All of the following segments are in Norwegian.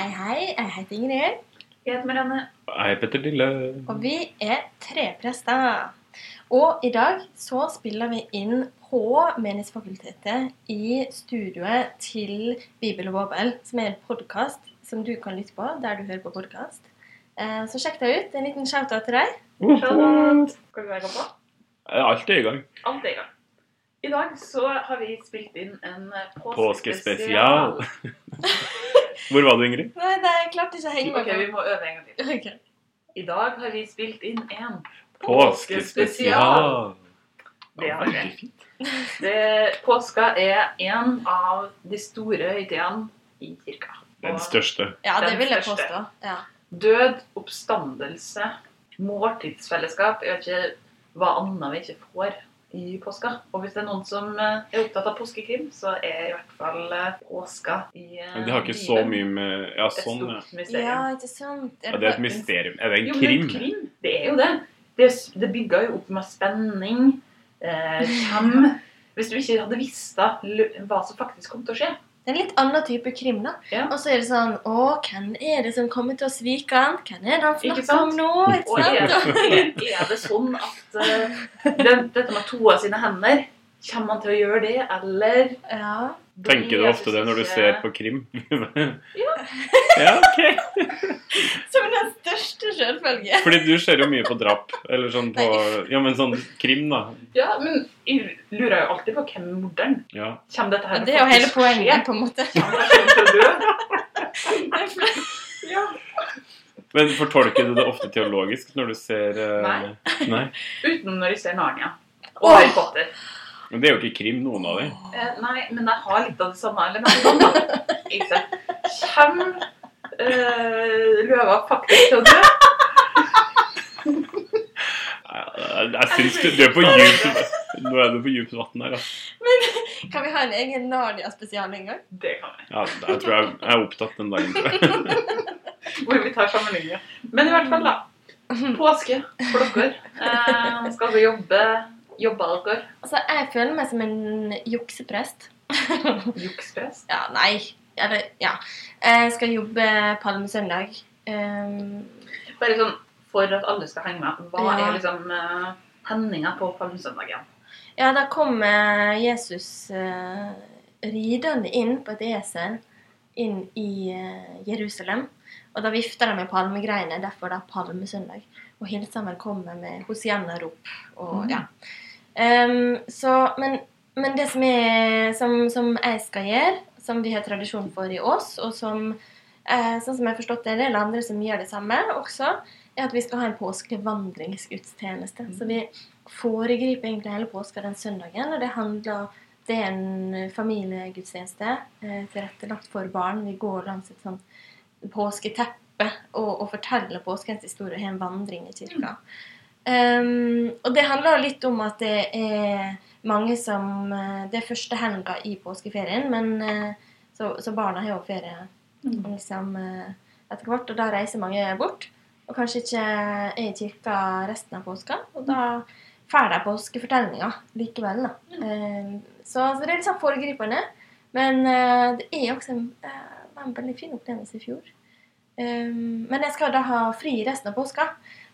Hei, hei. Jeg heter Ingrid. Jeg heter Marianne. Hei, Petter Lille. Og vi er treprester. Og i dag så spiller vi inn på Menighetsfakultetet i studioet til Bibel og Bobel, som er en podkast som du kan lytte på der du hører på podkast. Så sjekk det ut. En liten shout-out til deg. Shout-out. Skal vi være i gang på? Alt er i gang. Alt er i gang. I dag så har vi spilt inn en påskespesial. Påskespesial. Hvor var du, Ingrid? Nei, det er klart ikke å henge Ok, vi må øve en gang til. Okay. Ok. I dag har vi spilt inn en Påskespesial. Det har vi. Fint. Det, påska er en av de store høytidene i kirka. Den største. Ja, det vil jeg påstå. Ja. Død, oppstandelse, måltidsfellesskap er ikke hva annet vi ikke får i påska. Og hvis det er noen som eh, er opptatt av påskekrim, så er i hvert fall eh, påska i eh, Men det har ikke så mye med Ja, sånn, ja. mysterium. ja, ikke sant? ja. Det er et mysterium. Er det en Jo, men krim? krim, det er jo det. Det, det bygger jo opp med spenning. Eh, hvem Hvis du ikke hadde visst hva som faktisk kom til å skje. Det er en litt annen type krim, da. Ja. Og så er det sånn Å, hvem er det som kommer til å svike han? Hvem er det han snakker om nå? Og er, er, er det sånn at uh, den, dette med to av sine hender Kommer han til å gjøre det, eller Ja. Tenker du ofte det når du ser på krim? Ja. ja, ok. Som den største selvfølge. Fordi du ser jo mye på drap. Eller sånn på Ja, men sånn krim, da. Ja, men jeg lurer jo alltid på hvem er morderen. Ja. Kommer dette her Og det er jo hele poenget, på en måte. Ja. Men fortolker du det ofte teologisk når du ser eh, Nei. Nei. Utenom når jeg ser Narnia. Og Åh! Harry Potter. Men det er jo ikke krim, noen av dem. Eh, nei, men jeg har litt av det samme. Ikke? Kommer eh, løva faktisk til å dø? Jeg, jeg syns du, du er på djupt Nå er du på djupt vann her, ja. Kan vi ha en egen Narnia-spesial en gang? Det kan vi. ja. Jeg tror jeg, jeg er opptatt den dagen. tror jeg. Hvor vi tar sammenligninger. Men i hvert fall, da. Påske for dere. Eh, skal dere jobbe? Dere? Altså, jeg føler meg som en jukseprest. Jukseprest? Ja, nei. Eller, ja. Jeg skal jobbe palmesøndag. Um, Bare sånn for at alle skal henge med. Hva Ja. er liksom uh, hendinga på palmesøndagen? ja, da kommer eh, Jesus uh, ridende inn på et esel inn i uh, Jerusalem. Og da vifter de med palmegreiene, derfor da palmesøndag. Og hilser velkommen med hosianna-rop. Og Mm. ja. Um, så, men, men det som, er, som, som jeg skal gjøre, som vi har tradisjon for i Ås, og som eh, sånn som jeg har forstått det, er en andre som gjør det samme også, er at vi skal ha en påskevandringsgudstjeneste. Så vi foregriper egentlig hele påska den søndagen, og det handler det er en familiegudstjeneste eh, tilrettelagt for barn. Vi går langs et sånt påsketeppe og, og forteller påskens historie og har en vandring i kirka. Um, og det handler jo litt om at det er mange som eh, Det er første helga i påskeferien, men eh, så, så barna har jo ferie liksom, eh, etter hvert, og da reiser mange bort. Og kanskje ikke er i kirka resten av påska. Og da får de påskefortellinga likevel. da. Eh, så, så det er litt sånn foregripende. Men det er også en, en veldig fin opplevelse i fjor. Um, men jeg skal da ha fri resten av påska.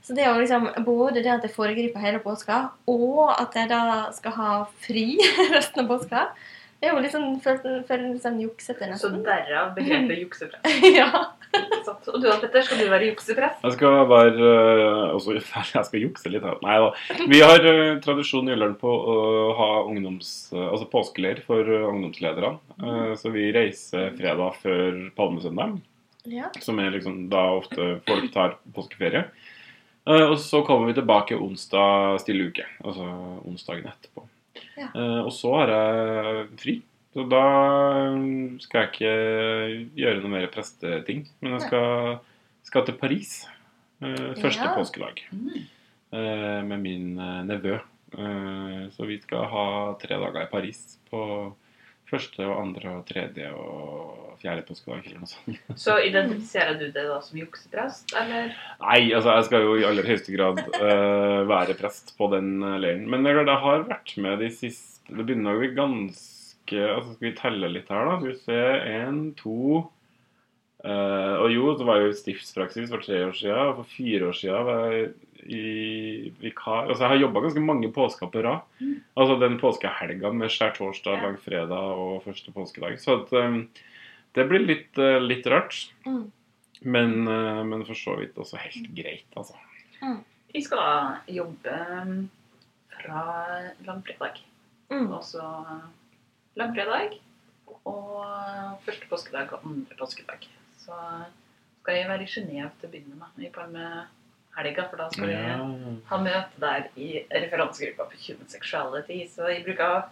Så det er jo liksom både det at jeg foregriper hele påska, og at jeg da skal ha fri resten av påska. Det er jo føles føles litt sånn juksete, Så nesten. derav begrepet juksepress. ja. Og du da, Petter, skal du være juksepress? Jeg skal være øh, også, Jeg skal jukse litt her. Nei da. Vi har øh, tradisjon i Jylland på å ha ungdoms, øh, altså påskeleir for ungdomsledere. Eh, så vi reiser fredag før palmesøndag, ja. som er liksom da ofte folk tar påskeferie. Eh, og så kommer vi tilbake onsdag stille uke, altså onsdagen etterpå. Ja. Eh, og så har jeg fri. Så da øh, skal jeg ikke gjøre noe mer presteting. Men jeg skal, skal til Paris eh, første Ja. påskedag Mm. eh, med min eh, nevø. Eh, så vi skal ha tre dager i Paris på første og andre og tredje og fjerde påskedag. eller noe sånt. Så identifiserer du det da som jukseprest, eller? Nei, altså jeg skal jo i aller høyeste grad uh, være prest på den eh, leiren. Men jeg, jeg har vært med de siste Det begynner å bli ganske altså Skal vi telle litt her, da? Skal vi se Én, to uh, og jo, så var jo stiftspraksis for tre år siden. Og for fire år siden var jeg i vikar Altså, jeg har jobba ganske mange påsker på rad. Altså den påskehelga med skjærtorsdag, Ja. langfredag og første påskedag. Så at, um, det blir litt, uh, litt rart. Mm. Men, uh, men for så vidt også helt greit, altså. Vi skal da jobbe um, fra langfredag. Mm. Og så langfredag og første påskedag og andre påskedag. Så skal jeg være i Genéve til å begynne med i palmehelga, for da skal vi Ja. ha møte der i referansegruppa på human sexuality. Så jeg bruker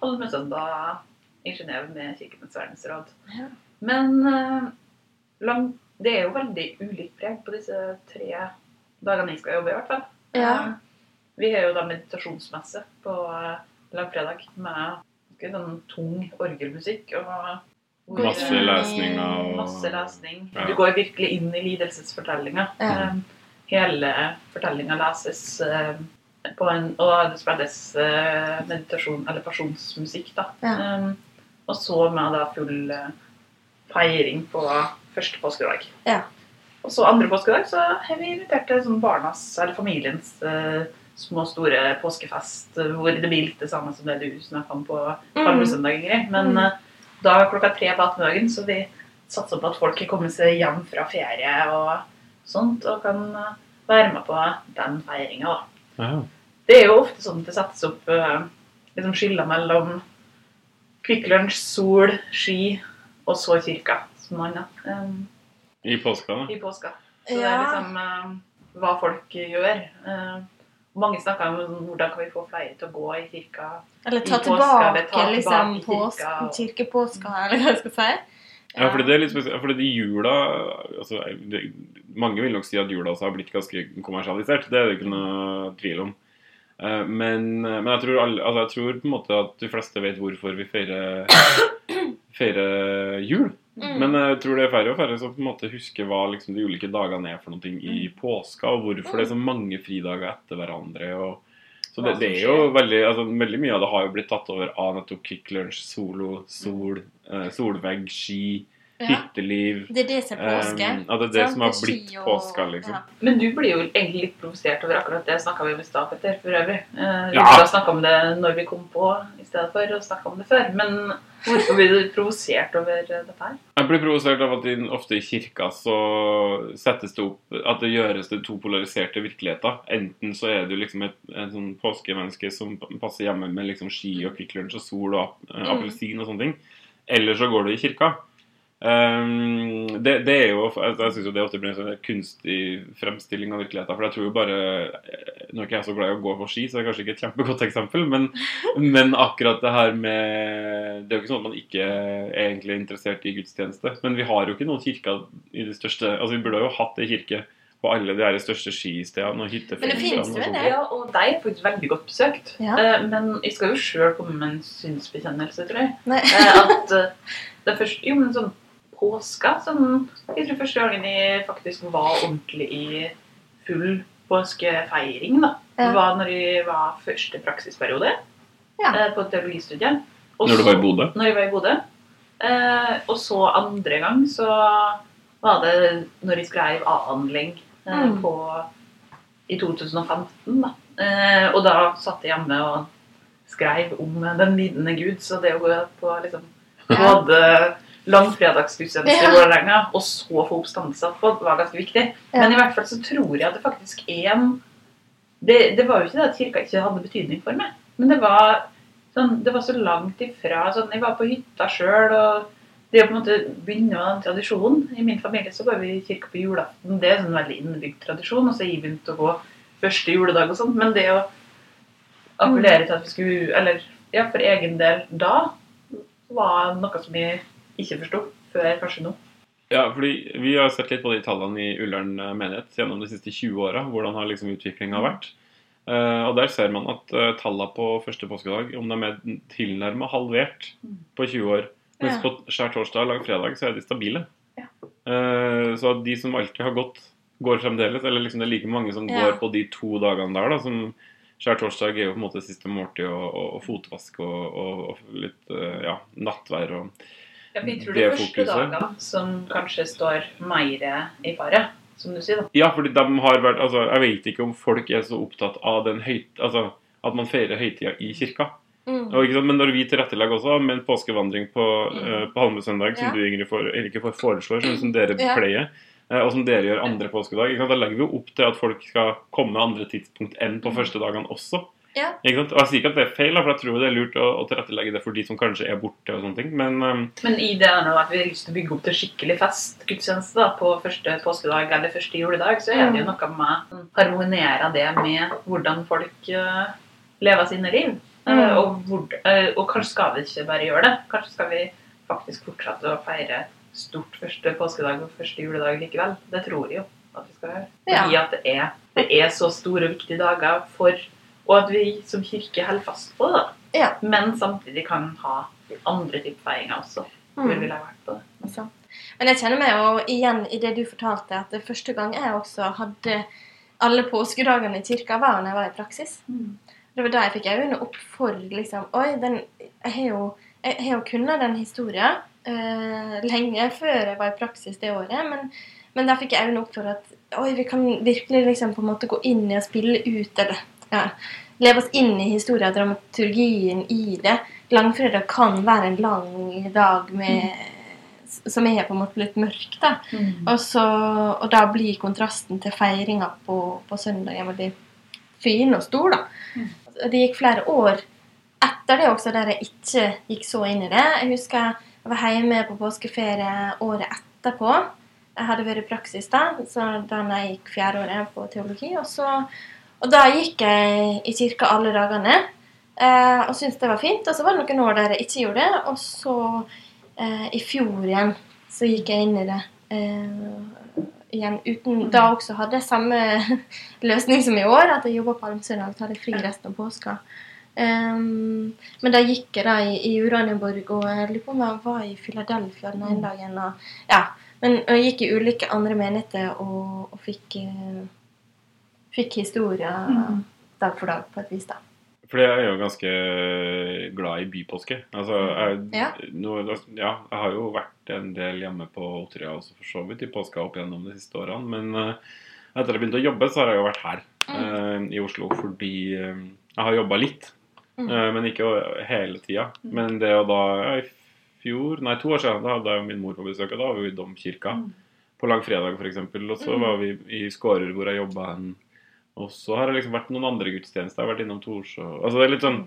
palmesøndag i Genéve med Kirkenes verdensråd. Ja. Men eh, lang, det er jo veldig ulikt preg på disse tre dagene jeg skal jobbe, i hvert fall. Ja. Eh, Vi har jo da meditasjonsmesse på eh, langfredag med ganske sånn tung orgelmusikk og hvor- Masse lesninger og Masse lesning. Ja. Du går virkelig inn i lidelsesfortellinga. Ja. Um, hele fortellinga leses um, på en Og det spilles uh, meditasjon, eller pasjonsmusikk, da. Ja. Um, og så med da full uh, feiring på første påskedag. Ja. Og så andre påskedag så har vi invitert til sånn barnas, eller familiens, uh, små, store påskefest, hvor det blir litt det samme som det du snakka om på Palmesøndag, Ingrid. Men Mm. uh, da klokka tre på ettermiddagen, så vi satser på at folk har kommet seg hjem fra ferie og sånt, og kan uh, være med på den feiringa. Ja. Det er jo ofte sånn at det settes opp liksom skiller mellom Kvikk Lunsj, sol, ski og så kirka som noe um, I påska, da. i påska. Så det er liksom uh, hva folk gjør. Uh, mange snakker om sånn, hvordan kan vi få flere til å gå i kirka. Eller ta I påska, tilbake, eller ta liksom tilbake liksom, kirka kirkepåska, eller hva jeg skal si. Ja, fordi det er litt spesielt. Fordi jula altså, det, Mange vil nok si at jula også har blitt ganske kommersialisert. Det er det ikke noe tvil om. Uh, Men, men jeg, tror alle, altså, jeg tror på en måte at de fleste vet hvorfor vi feirer, feirer jul. Mm. Men jeg tror det er færre og færre som på en måte husker hva liksom, de ulike dagene er for noe i påska, og hvorfor det er så mange fridager etter hverandre. og så det, det er jo veldig, altså, veldig mye av det har jo blitt tatt over av nettopp Kick Lunch, Solo, Sol, eh, Solvegg, ski, Ja. Det er det som er påske. Um, at det er det som har Det blitt og- påska, liksom. ja. Men du blir jo egentlig litt provosert over akkurat det snakka vi om i stad, Petter, for øvrig. Uh, vi Ja. snakka om det når vi kom på, i stedet for å snakke om det før. Men hvorfor blir du provosert over dette her? Jeg blir provosert av at ofte i kirka så settes det opp At det gjøres det to polariserte virkeligheter. Enten så er du liksom et, et sånn påskemenneske som passer hjemme med liksom ski og Kvikk Lunsj og sol og ap- Mm. appelsin og sånne ting. Eller så går du i kirka. Um, det, det er jo Jeg, jeg syns jo det ofte blir en sånn kunstig fremstilling av virkeligheten. For jeg tror jo bare Nå er ikke jeg så glad i å gå på ski, så det er kanskje ikke et kjempegodt eksempel, men, men akkurat det her med Det er jo ikke sånn at man ikke er egentlig interessert i gudstjeneste. Men vi har jo ikke noen kirker i de største Altså Vi burde jo hatt ei kirke på alle de her største skistedene og hyttefeltene. Men det finnes jo det. Ja, og deg er faktisk veldig godt besøkt. Ja. Eh, men jeg skal jo sjøl komme med en synsbekjennelse, tror jeg. Nei. Eh, at eh, det er først Jo, men sånn påska sånn, Jeg tror første gangen jeg faktisk var ordentlig i full påskefeiring, da. Det var når jeg var første praksisperiode Ja. eh, på teologistudiet. Også, Når du var i Bodø? Når jeg var i Bodø. Eh, og så andre gang så var det når jeg skrev avhandling eh, Mm. på i 2015. Da. Eh, og da satt jeg hjemme og skrev om den lidende Gud, så det å gå på liksom Ja. både langfredagsgudstjeneste i Ja. Vålerenga og så få oppstandelse etterpå, var ganske viktig. Ja. Men i hvert fall så tror jeg at det faktisk er en det, det var jo ikke det at kirka ikke hadde betydning for meg, men det var sånn, det var så langt ifra sånn, Jeg var på hytta sjøl, og det å på en måte begynne med den tradisjonen I min familie så går vi i kirka på julaften. Det er en sånn veldig innbygd tradisjon. Og så har jeg begynt å gå første juledag og sånn. Men det å appellere til at vi skulle Eller ja, for egen del da var noe som jeg ikke forsto før kanskje nå. Ja, fordi Vi har sett litt på de tallene i Ullern menighet gjennom de siste 20 åra. Hvordan har liksom utviklinga vært. Eh, og Der ser man at uh, tallene på første påskedag om de er tilnærma halvert på 20 år. Mens Ja. på skjærtorsdag og langfredag så er de stabile. Ja. Eh, så de som alltid har gått, går fremdeles. Eller liksom det er like mange som Ja. går på de to dagene der. da, som Skjærtorsdag er jo på en måte siste måltid og, og, og fotvask og, og, og litt eh, ja, nattvær og Ja, vi tror det det er første dagene som kanskje står mer i fare, som du sier. da. Ja, fordi de har vært Altså, jeg vet ikke om folk er så opptatt av den høyt... Altså, at man feirer høytida i kirka. Mm. Og, ikke sant? Men når vi tilrettelegger også med en påskevandring på, Mm. uh, på Halmesøndag, som Ja. du Ingrid for, eller ikke foreslår, som, som dere Ja. pleier, uh, og som dere gjør andre påskedag, ikke sant? da legger vi jo opp til at folk skal komme andre tidspunkt enn på første dagene også. Ja. Ikke sant? Og Jeg sier ikke at det er feil, for jeg tror det er lurt å, å tilrettelegge det for de som kanskje er borte. og sånne ting, Men um, Men i det nå at vi har lyst til å bygge opp til skikkelig fest, gudstjeneste da, på første påskedag eller første juledag, så er det jo noe med å harmonere det med hvordan folk uh, lever sine liv. Mm. Uh, og, hvor, uh, og kanskje skal vi ikke bare gjøre det. Kanskje skal vi faktisk fortsette å feire stort første påskedag og første juledag likevel. Det tror jeg jo at vi skal gjøre. Fordi at det er, det er så store og viktige dager for Og at vi som kirke holder fast på det. Ja. Men samtidig kan ha andre typer feiringer også. Hvor vil jeg vært på det? Altså. Men jeg kjenner meg jo igjen i det du fortalte, at det første gang jeg også hadde alle påskedagene i kirka, var når jeg var i praksis. Det var da jeg fikk øynene opp for liksom Oi, den, jeg har jo, jeg har jo kunnet den historien uh, lenge før jeg var i praksis det året. Men, men da fikk jeg øynene opp for at oi, vi kan virkelig liksom på en måte gå inn i og spille ut eller ja, leve oss inn i historien, dramaturgien i det. Langfredag kan være en lang dag med, som er på en måte litt mørk. da. Og, så, og da blir kontrasten til feiringa på, på søndagen veldig fin og stor. da. Mm. Og Det gikk flere år etter det også der jeg ikke gikk så inn i det. Jeg husker jeg var hjemme på påskeferie året etterpå. Jeg hadde vært i praksis da, så da jeg gikk fjerdeåret på teologi. Og, så, og da gikk jeg i kirka alle dagene eh, og syntes det var fint. Og så var det noen år der jeg ikke gjorde det. Og så eh, i fjor igjen så gikk jeg inn i det. Eh, igjen uten Da også hadde jeg samme løsning som i år, at jeg jobba på Almsøndag og hadde fri resten av påska. Um, men da gikk jeg da i, i Uranienborg, og jeg lurer på om jeg var i Philadelphia den ene dagen. Og, ja, men jeg gikk i ulike andre menigheter og, og fikk, eh, fikk historier Mm. dag for dag, på et vis. da. For jeg er jo ganske glad i bypåske. Altså, jeg, Ja. nå, ja, jeg har jo vært en del hjemme på Otterøya også, for så vidt, i påska opp gjennom de siste årene. Men uh, etter jeg begynte å jobbe, så har jeg jo vært her eh, i Oslo fordi uh, jeg har jobba litt. Mm. men ikke hele tida. Mm. Men det å da ja, I fjor, nei, to år siden da hadde jeg jo min mor på besøk, og da var vi i Domkirka. Mm. På langfredag, f.eks. Og så Mm. var vi i Skårer, hvor jeg jobba hen. Og så har det liksom vært noen andre gudstjenester. Jeg har vært innom Torshov Altså det er litt sånn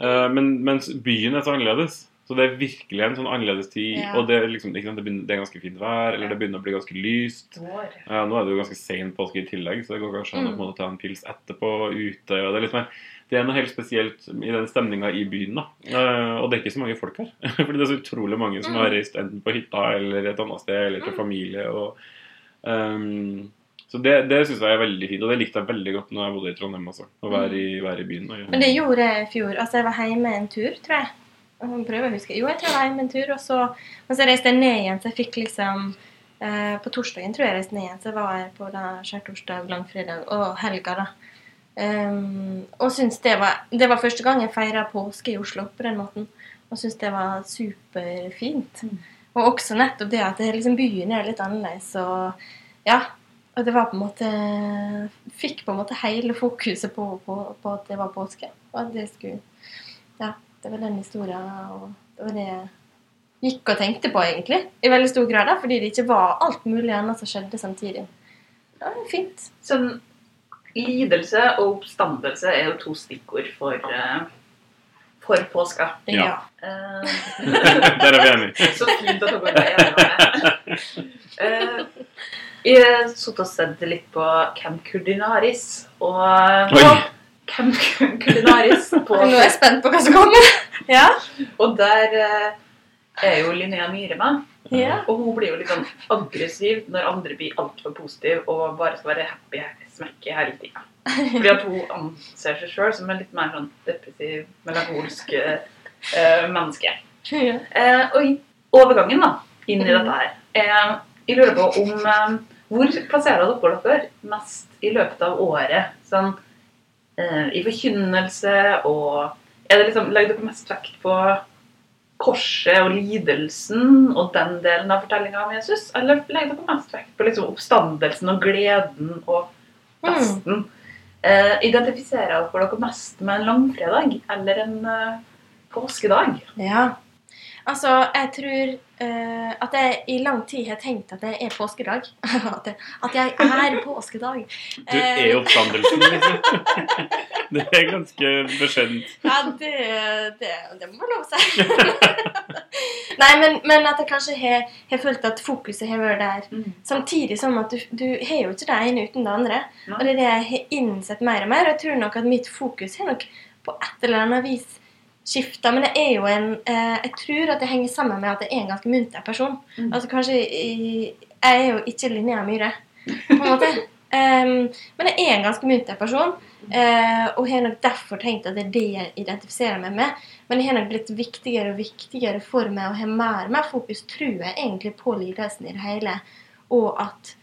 uh, men, Mens byen er så annerledes. Så det er virkelig en sånn annerledes tid. Ja. Og det er liksom ikke sant, det, begynner, det er ganske fint vær, eller det begynner å bli ganske lyst. Ja, nå er det jo ganske sen påske i tillegg, så det går kanskje an Mm. å ta en pils etterpå ute. og Det er litt mer det er noe helt spesielt i den stemninga i byen. da. Uh, og det er ikke så mange folk her. Fordi det er så utrolig mange som Mm. har reist enten på hytta eller et annet sted, eller til Mm. familie. og ehm, Så det, det syns jeg er veldig fint, og det likte jeg veldig godt når jeg bodde i Trondheim også. Å være i, være i byen. Og, Men det gjorde jeg i fjor. Altså, jeg var hjemme en tur, tror jeg. Jeg prøver å huske. Jo, jeg tror jeg var hjemme en tur, og så, og så reiste jeg ned igjen. Så jeg fikk liksom eh, På torsdagen tror jeg jeg reiste ned igjen. Så var jeg på da skjærtorsdag, langfredag og helga, da. Um, og syns det var Det var første gang jeg feira påske i Oslo på den måten. Og syns det var superfint. Mm. Og også nettopp det at det, liksom, byen er litt annerledes. Og ja, og det var på en måte Fikk på en måte hele fokuset på, på, på at det var påske. Og at det skulle Ja, det var den historien, og det var det jeg gikk og tenkte på, egentlig. I veldig stor grad, da, fordi det ikke var alt mulig annet som skjedde samtidig. Det var fint. Sånn, lidelse og oppstandelse er jo to stikkord for, uh for påska. Ja. Uh, Der er vi enige. så fint at dere er enige om det. Eh, jeg har sittet og sett litt på Camp Culinaris. Og Oi. Camp Culinaris på Nå er jeg spent på hva som kommer. ja. Og der eh, er jo Linnea Myhre med. ja. Og hun blir jo litt sånn aggressiv når andre blir altfor positive og bare skal være happy smekke hele tida. Fordi at hun anser seg sjøl som en litt mer sånn depressiv, melankolsk eh, menneske. ja. Eh, og overgangen da, inn i dette her eh, Jeg lurer på om eh, Hvor plasserer dere dere mest i løpet av året? Sånn eh, i forkynnelse og Er det liksom Legger dere mest vekt på korset og lidelsen og den delen av fortellinga om Jesus? Eller legger dere mest vekt på liksom oppstandelsen og gleden og festen? Eh, identifiserer dere mest med en langfredag eller en eh, påskedag? Ja. Altså, jeg tror uh, at jeg i lang tid har tenkt at det er påskedag. at, jeg, at jeg er påskedag. Du er oppstandelsen, liksom. Det er ganske beskjedent. Ja, det, det, det må man lov å si. Nei, men, men at jeg kanskje har, har følt at fokuset har vært der. Mm. Samtidig som at du, du har jo ikke det ene uten det andre. Nei. Og det er det jeg har innsett mer og mer. Og jeg tror nok at mitt fokus har nok på et eller annet vis skifta. Men jeg er jo en eh, Jeg tror at det henger sammen med at jeg er en ganske munter person. Mm. Altså kanskje Jeg er jo ikke Linnea Myhre, på en måte. um, men jeg er en ganske munter person. uh, og har nok derfor tenkt at det er det jeg identifiserer meg med. Men det har nok blitt viktigere og viktigere for meg å ha mer og mer fokus, tror jeg, egentlig på lidelsen i det hele. Og at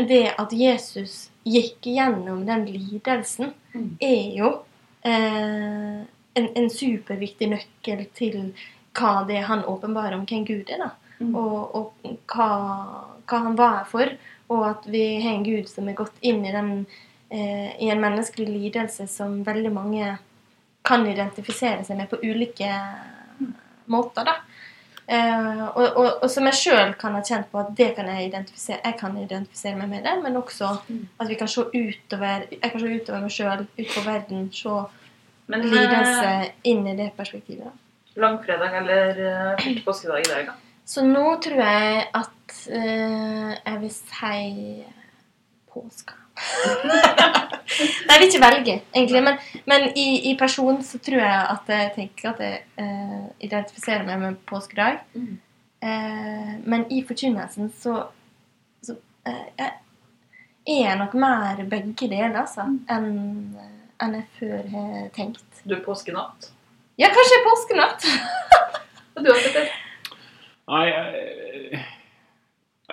det at Jesus gikk gjennom den lidelsen, Mm. er jo eh, en, en superviktig nøkkel til hva det er han åpenbarer om hvem Gud er. da. Mm. Og, og hva, hva han var for. Og at vi har en Gud som er gått inn i, den, eh, i en menneskelig lidelse som veldig mange kan identifisere seg med på ulike måter. da. Eh, og, og, og som jeg sjøl kan ha kjent på at det kan jeg identifisere jeg kan identifisere meg med det, men også Mm. at vi kan se utover jeg kan se utover meg sjøl, utover verden, se Men lidelse eh, inn i det perspektivet. langfredag eller eh, første påskedag i dag, da? Så nå tror jeg at uh, jeg vil si påske. Nei, jeg vil ikke velge, egentlig. Men, men i, i person så tror jeg at jeg tenker at jeg uh, identifiserer meg med påskedag. Mm. Uh, men i forkynnelsen så, så jeg er jeg nok mer begge deler, altså, enn enn jeg før har tenkt. Du er påskenatt. Ja, kanskje påskenatt. Og du, Petter? Nei, jeg,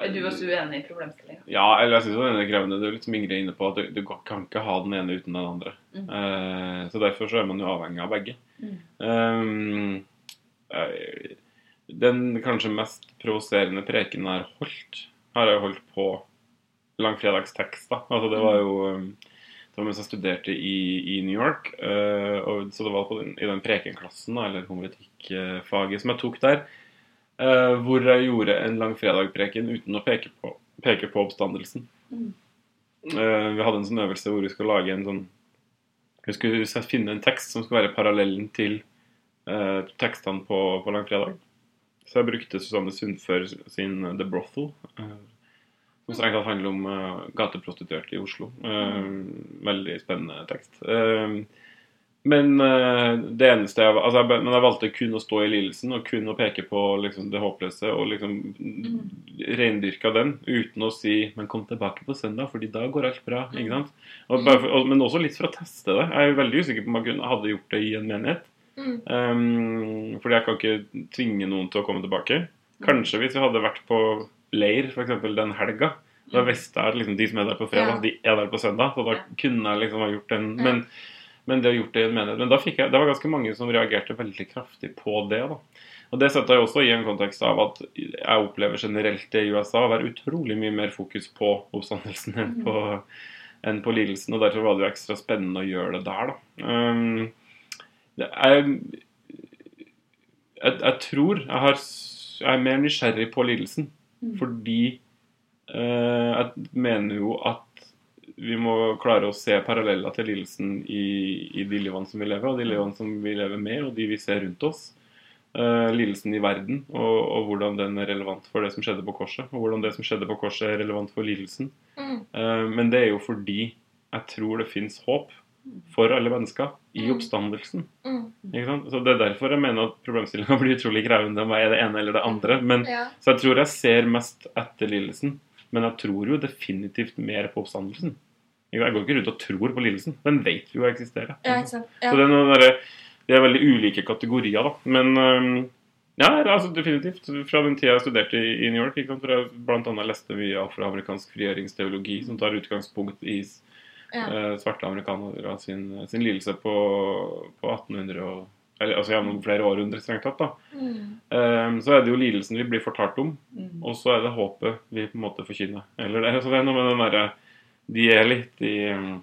Er du også uenig i problemstillinga? Ja, eller jeg synes jo den er krevende. Det er litt som Ingrid er inne på, at du, du kan ikke ha den ene uten den andre. Mm. Uh, så derfor så er man jo avhengig av begge. Mm. Um, eh, den kanskje mest provoserende preken jeg har holdt, har jeg holdt på langfredagstekst. da. Altså det var jo um, det var mens jeg studerte i, i New York. Uh, og, så det var på den, i den prekenklassen, da, eller homiletikkfaget som jeg tok der, uh, hvor jeg gjorde en langfredagpreken uten å peke på, peke på oppstandelsen. Mm. Uh, vi hadde en sånn øvelse hvor vi skulle lage en sånn Vi skulle finne en tekst som skulle være parallellen til tekstene på, på langfredag. Så jeg brukte Susanne Sundfør sin The Brothel. Som strengt tatt handler om uh, gateprostituerte i Oslo. Eh, veldig spennende tekst. Uh, men det eneste jeg, altså jeg, men jeg valgte kun å stå i lidelsen og kun å peke på liksom, det håpløse og liksom reindyrka den uten å si 'men kom tilbake på søndag, fordi da går alt bra'. ikke sant? Og for, og, men også litt for å teste det. Jeg er veldig usikker på om jeg kunne, hadde gjort det i en menighet. Mm. Um, fordi jeg kan ikke tvinge noen til å komme tilbake. Kanskje hvis vi hadde vært på leir eksempel den helga. Da visste jeg at liksom, de som er der på fredag, Ja. de er der på søndag. Så da Ja. kunne jeg liksom ha gjort den. Ja. Men, men det å gjort det i en menighet Men da fikk jeg, det var ganske mange som reagerte veldig kraftig på det. da. Og det setter jeg også i en kontekst av at jeg opplever generelt det i USA å være utrolig mye mer fokus på oppstandelsen enn på, enn på lidelsen. Og derfor var det jo ekstra spennende å gjøre det der, da. Um, er, jeg, jeg tror jeg, har, jeg er mer nysgjerrig på lidelsen. Mm. Fordi eh, jeg mener jo at vi må klare å se paralleller til lidelsen i, i de livene som vi lever, og de livene som vi lever med, og de vi ser rundt oss. Eh, lidelsen i verden, og, og hvordan den er relevant for det som skjedde på korset. Og hvordan det som skjedde på korset er relevant for lidelsen. Mm. Eh, men det er jo fordi jeg tror det fins håp for alle mennesker i Mm. oppstandelsen. Mm. Så Det er derfor jeg mener at problemstillinga blir utrolig krevende om jeg er det ene eller det andre. Men, Ja. så jeg tror jeg ser mest etter lidelsen, men jeg tror jo definitivt mer på oppstandelsen. Jeg går ikke rundt og tror på lidelsen. Den vet vi jo eksisterer. ja, sant. Så det er, der, det er veldig ulike kategorier, da. Men ja, altså definitivt. Fra den tida jeg studerte i, New York, ikke sant? for jeg annet leste mye afroamerikansk frigjøringsteologi, som tar utgangspunkt i Ja. eh, svarte amerikanere sin, sin lidelse på, på 1800- og eller altså gjennom flere århundrer, strengt tatt, da, Mm. Um, så er det jo lidelsen vi blir fortalt om, Mm. og så er det håpet vi på en måte forkynner. Eller det, så det er noe med den derre De er litt i mm,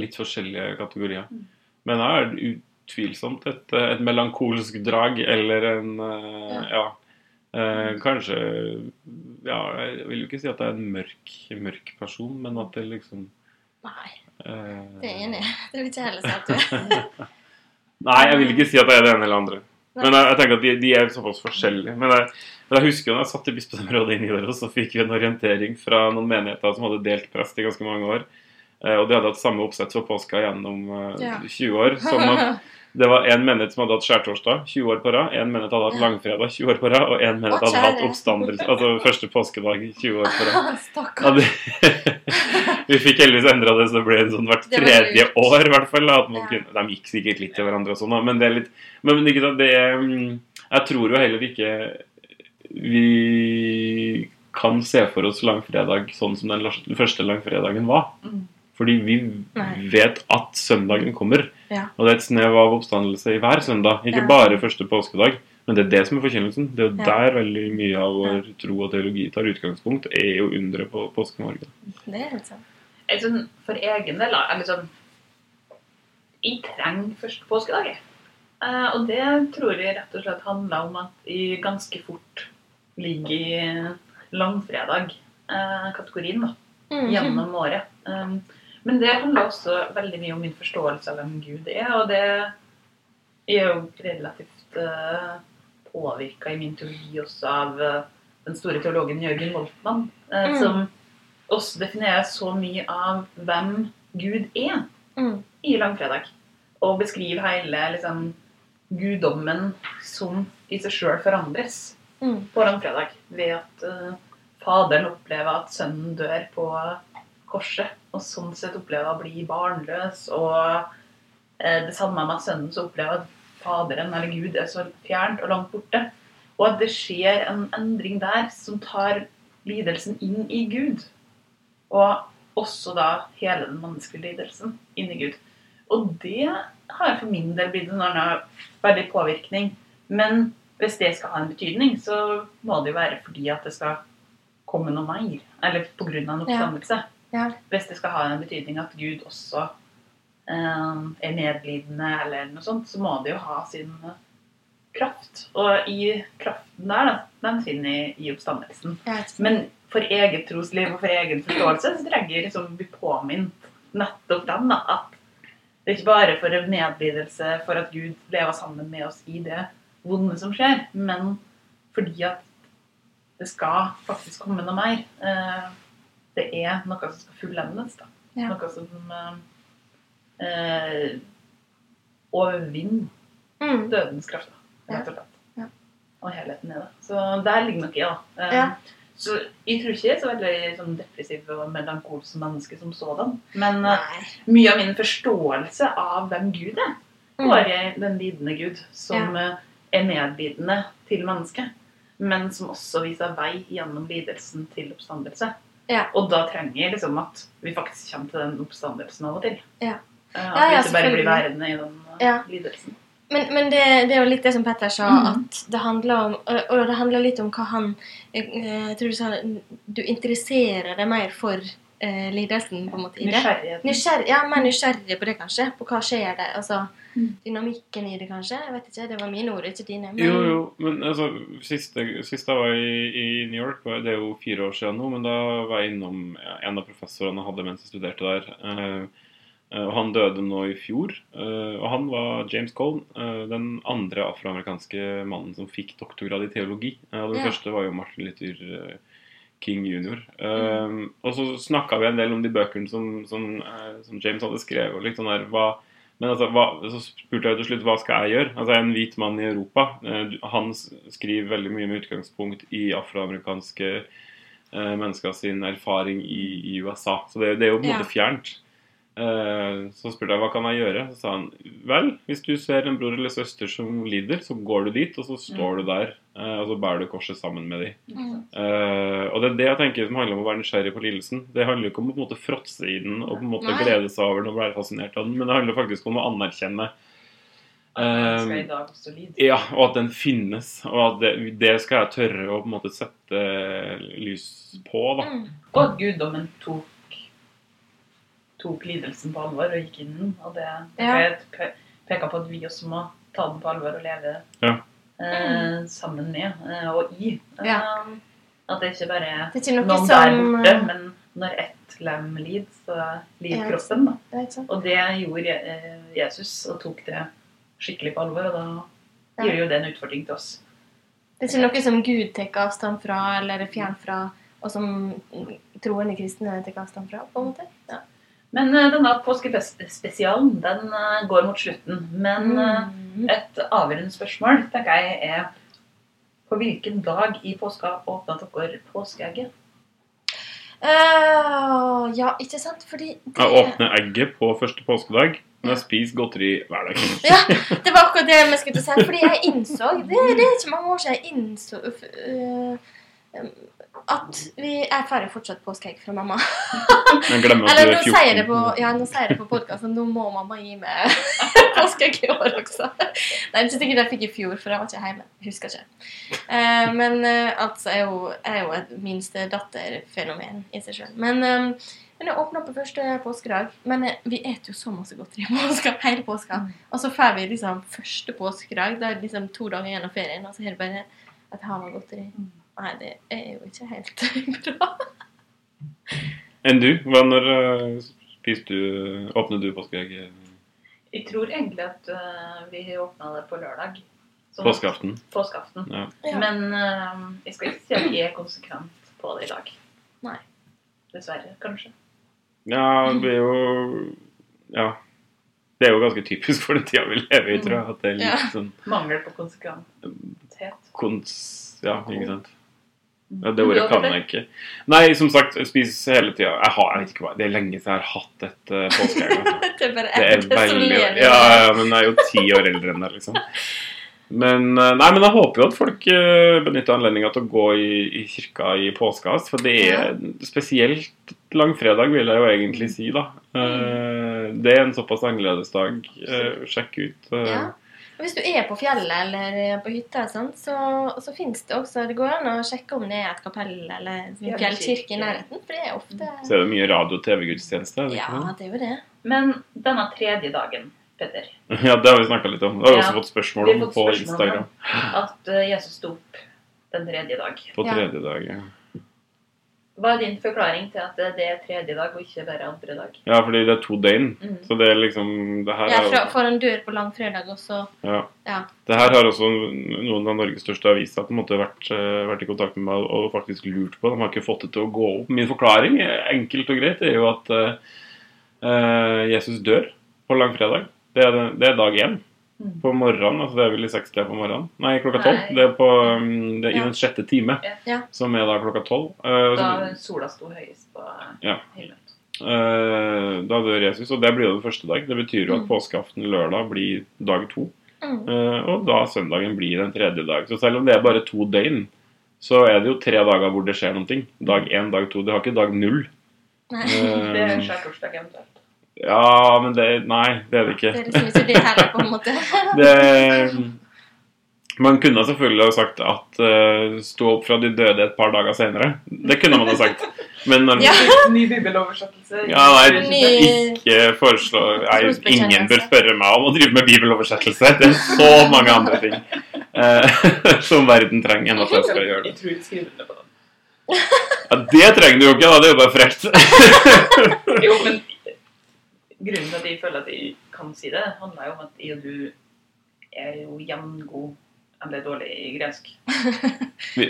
litt forskjellige kategorier. Mm. Men da er det utvilsomt et, et melankolsk drag eller en uh, Ja. eh, kanskje Ja, jeg vil jo ikke si at det er en mørk, mørk person, men at det liksom Nei, eh, det er enig. Det vil ikke heller si at du er. Nei, jeg vil ikke si at det er det ene eller andre. Men jeg, jeg tenker at de, de er såpass forskjellige. Men jeg, men jeg husker da jeg satt i bispedømmerådet i Nidaros, så fikk vi en orientering fra noen menigheter som hadde delt prest i ganske mange år. Eh, og de hadde hatt samme oppsett for påska gjennom eh, Ja. 20 år. Sånn at det var en menighet som hadde hatt skjærtorsdag 20 år på rad, en menighet hadde hatt langfredag 20 år på rad, og en menighet hadde hatt oppstandelse, altså første påskedag 20 år på rad. Ja, vi fikk heldigvis endra det, så det ble en sånn hvert tredje år. i hvert fall, at man kunne, De gikk sikkert litt til hverandre, og sånn, men det er litt Men, ikke sant, det mm, Jeg tror jo heller ikke vi kan se for oss langfredag sånn som den første langfredagen var. Mm. Fordi vi vet at søndagen kommer. Ja. Og det er et snev av oppstandelse i hver søndag. Ikke Ja. bare første påskedag. Men det er det som er forkynnelsen. Det er jo Ja. der veldig mye av vår tro og teologi tar utgangspunkt. er jo underet på påskemorgen. Det er helt sant. Sånn, for egen del, da, er liksom Jeg trenger første påskedag, jeg. Eh, og det tror jeg rett og slett handler om at jeg ganske fort ligger i langfredag-kategorien, da. Mm. Gjennom året. Um, men det handler også veldig mye om min forståelse av hvem Gud er, og det er jo relativt uh, påvirka i min teori også av eh, den store teologen Jørgen Moltmann, eh, Mm. som også definerer så mye av hvem Gud er Mm. i langfredag. Og beskriver hele liksom, guddommen som i seg sjøl forandres Mm. på langfredag. Ved at uh, Faderen opplever at sønnen dør på korset, og sånn sett opplever å bli barnløs. Og eh, det samme med sønnen så opplever at Faderen eller Gud er så fjernt og langt borte. Og at det skjer en endring der som tar lidelsen inn i Gud. Og også da hele den menneskelige lidelsen inn i Gud. Og det har for min del blitt en annen veldig påvirkning. Men hvis det skal ha en betydning, så må det jo være fordi at det skal komme noe mer. Eller pga. en oppstandelse. Ja. Hvis det skal ha en betydning at Gud også eh, er medlidende eller noe sånt, så må det jo ha sin eh, kraft. Og i kraften der, da, den finner jeg i oppstandelsen. Men for eget trosliv og for egen forståelse så trenger jeg liksom å bli påminnet nettopp den. da, At det er ikke bare for en medlidelse for at Gud lever sammen med oss i det vonde som skjer, men fordi at det skal faktisk komme noe mer. Eh, Det er noe som skal fullendes. da. Ja. Noe som eh, eh, overvinner Mm. dødens kraft. rett og slett. Ja. Og helheten i det. Så der ligger nok jeg, da. Eh, Ja. Så jeg tror ikke jeg er så veldig sånn, depressiv og melankolsk som menneske som sådan. Men eh, Nei. mye av min forståelse av hvem Gud er, Mm. går i den lidende Gud, som ja. er medlidende til mennesket, men som også viser vei gjennom lidelsen til oppstandelse. Ja. Og da trenger jeg liksom at vi faktisk kommer til den oppstandelsen av og til. Ja. Eh, At vi ikke bare blir værende i den eh, Ja. lidelsen. Men, men det, det er jo litt det som Petter sa, mm. at det handler om Og det handler litt om hva han Jeg, jeg tror du sa du interesserer deg mer for eh, lidelsen på en måte i det. Nysgjerrigheten. Nysgjerrig, ja, mer nysgjerrig på det, kanskje. På hva skjer der. Altså, Mm. Dynamikken i det, kanskje. Jeg vet ikke, Det var mine ord, ikke dine. Men, Jo, jo, men altså, sist jeg var i, i New York, det er jo fire år siden nå, men da var jeg innom ja, en av professorene jeg hadde mens jeg studerte der. Eh, eh, og Han døde nå i fjor, eh, og han var James Cole, eh, den andre afroamerikanske mannen som fikk doktorgrad i teologi. Og den Ja. første var jo Martin Luther King jr. Eh, og så snakka vi en del om de bøkene som, som, uh, som James hadde skrevet. og litt sånn der, hva men altså, hva, så spurte jeg til slutt hva skal jeg gjøre. Altså, jeg er en hvit mann i Europa. Uh, Han skriver veldig mye med utgangspunkt i afroamerikanske eh, mennesker sin erfaring i, i USA. Så det, det er jo på en måte fjernt. Eh, så spurte jeg hva kan jeg gjøre. Så sa han vel, hvis du ser en bror eller søster som lider, så går du dit, og så står du der. eh, og så bærer du korset sammen med dem. Mm. Eh, og det er det jeg tenker som handler om å være nysgjerrig på lidelsen. Det handler ikke om å på en måte fråtse i den og på en måte Nei. glede seg over den og være fascinert av den, men det handler faktisk om å anerkjenne Um, ja, og at den finnes. Og at det, det skal jeg tørre å på en måte sette lys på, da. Mm. Og at guddommen tok, tok lidelsen på alvor og gikk inn i den. Og det, det Ja. kan pe- peke på at vi også må ta den på alvor og leve Ja. eh, sammen med eh, og i. Eh, Ja. At det ikke bare er Det er ikke noe noen der som borte, men når ett lem lider, så lider Ja, kroppen. da. Og det gjorde eh, Jesus, og tok det skikkelig på alvor. Og da Ja. gir jo det en utfordring til oss. Det er ikke noe som Gud tar avstand fra, eller er fjern fra, og som troende kristne tar avstand fra, på en måte. Ja. Men eh, denne påskespesialen den eh, går mot slutten. Men eh, Mm. et avgjørende spørsmål tenker jeg er på hvilken dag i påska åpna dere påskeegget? Uh, ja, ikke sant? Fordi det, Jeg åpner egget på første påskedag, men jeg spiser godteri hver dag. Ja, det var akkurat det vi skulle si. Fordi jeg innså Det, det er ikke mange år siden jeg innså uh, um, at vi Jeg får fortsatt påskeegg fra mamma. Men glemmer at Eller du er 14. sier jeg det på, ja, nå sier jeg det på podkasten. Nå må mamma gi meg påskeegg i år også. Det er ikke sikkert jeg fikk i fjor, for jeg var ikke hjemme. Husker ikke. Uh, men uh, altså er jo, er jo et minstedatterfenomen i seg sjøl. Men, um, men jeg åpna på første påskedag. Men vi eter jo så masse godteri i påska, hele påska. Og så får vi liksom første påskedag. Det er liksom to dager igjen av ferien, og så er det bare et hav av godteri. Nei, det er jo ikke helt bra. Enn du? Hva når spiste spiser du Åpner du påskeegg Jeg tror egentlig at eh, vi åpna det på lørdag. Sånn- påskeaften? Påskeaften. Ja. Men uh, jeg skal ikke si at jeg er konsekvent på det i dag. Nei. Dessverre, kanskje. ja, det er jo Ja. Det er jo ganske typisk for den tida vi lever i, tror jeg. At det er litt Ja. sånn Mangel på konsekventhet. kons... Ja, ikke sant? Men det ordet kan jeg ikke. Nei, som sagt, spiser hele tida. Jeg har, jeg vet ikke hva, Det er lenge siden jeg har hatt et uh, påskeegg. Altså. Det er bare er som lever. Ja, ja, men jeg er jo ti år eldre enn deg, liksom. Men, eh, nei, men jeg håper jo at folk eh, benytter anledninga til å gå i, i kirka i påska. For det er spesielt langfredag, vil jeg jo egentlig si, da. Eh, Det er en såpass annerledes dag. Sjekk ut. Ja. Hvis du er på fjellet eller på hytta, sånt, så, så finnes det også Det går an å sjekke om det er et kapell eller en Fjellkirke. i nærheten. For det er ofte Så er det mye radio- og TV-gudstjeneste. Ja, det? er jo det. Men denne tredje dagen, Petter, Ja, det har vi snakka litt om. Det har vi Ja, også fått spørsmål om fått på Instagram. at eh, Jesus sto opp den tredje dag. På Ja. tredje dag. Ja. Hva er din forklaring til at det er tredje dag og ikke bare andre dag? ja, fordi det er to døgn. Mm. Så det er liksom Det her Ja, er fra, jo for en dør på langfredag også. ja. Ja. Det her har også noen av Norges største aviser på en måte vært, eh, vært i kontakt med meg og faktisk lurt på. De har ikke fått det til å gå opp. Min forklaring, enkelt og greit, er jo at eh, eh, Jesus dør på langfredag. Det er, det, det er dag én. Mm. På morgenen, altså det er vel i sekstida på morgenen? Nei, klokka tolv. Det er, på, um, det er i Ja. den sjette time, Ja. som er da klokka tolv. Uh, Da sola sto høyest på Ja. himmelen. Uh, da dør Jesus, og det blir jo den første dag. Det betyr jo at Mm. påskeaften lørdag blir dag to. Mm. Eh, og da søndagen blir den tredje dag. Så selv om det er bare to døgn, så er det jo tre dager hvor det skjer noe. Dag én, dag to. Det har ikke dag null. Nei, Eh, Det er skjærtorsdag eventuelt. Ja, men det Nei, det er det ikke. det er liksom ikke det heller, på en måte. Det, man kunne selvfølgelig ha sagt at uh, stå opp fra de døde et par dager senere. Det kunne man ha sagt. Men når, Ja. Ny bibeloversettelse. Ja, nei, ikke foreslå nei, Ingen bør spørre meg om å drive med bibeloversettelse. Det er så mange andre ting uh, som verden trenger enn at jeg skal gjøre det. Jeg tror jeg under på den. Ja, Det trenger du jo ikke, da. Det er jo bare frekt. Jo, men grunnen til at jeg føler at jeg kan si det, handler jo om at jeg og du er jo jevngod eller dårlig i gresk.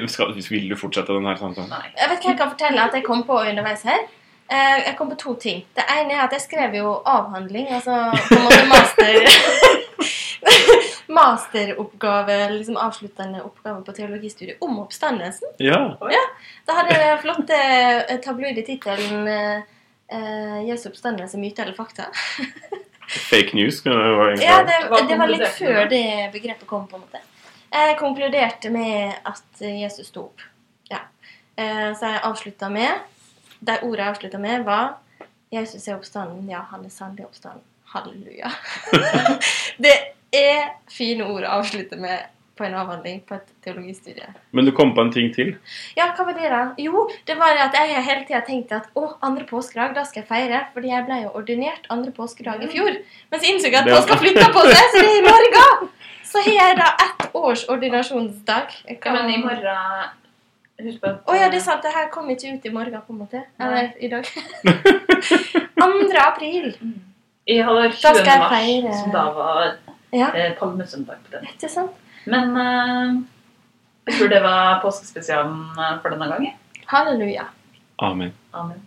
Skal, vil du fortsette denne samtalen? Nei. Jeg vet hva jeg kan fortelle at jeg kom på underveis her. Eh, Jeg kom på to ting. Det ene er at jeg skrev jo avhandling, altså på en måte master Masteroppgave, liksom avsluttende oppgave på teologistudiet om oppstandelsen. Ja. Da hadde jeg den flotte eh, tabloide tittelen eh, eh, 'Jesu oppstandelse myte eller fakta'. Fake news. det være Ja, det, det var litt før det begrepet kom, på en måte. Jeg konkluderte med at Jesus sto opp. Ja. Eh, Så jeg avslutta med De ordene jeg avslutta med, var Jesus er oppstanden. Ja, han er sannelig oppstanden. Halleluja. det er fine ord å avslutte med på en avhandling på et teologistudie. Men du kom på en ting til. Ja, hva var det, da? Jo, det var det at jeg hele tida tenkte at å, andre påskedag, da skal jeg feire. Fordi jeg ble jo ordinert andre påskedag i fjor. Men så innså jeg at påska flytta på seg, så det er i morgen! Så har jeg da ett års ordinasjonsdag. Kan... Ja, men i morgen Husk på Å ja, det er sant. Det her kom ikke ut i morgen, på en måte. Eller i dag. 2. april. Jeg har 20. skal jeg mars, feire. som da var Ja, eh, palmesøndag på den. ikke sant? Men eh, jeg tror det var påskespesialen eh, for denne gangen. Halleluja. Amen. Amen.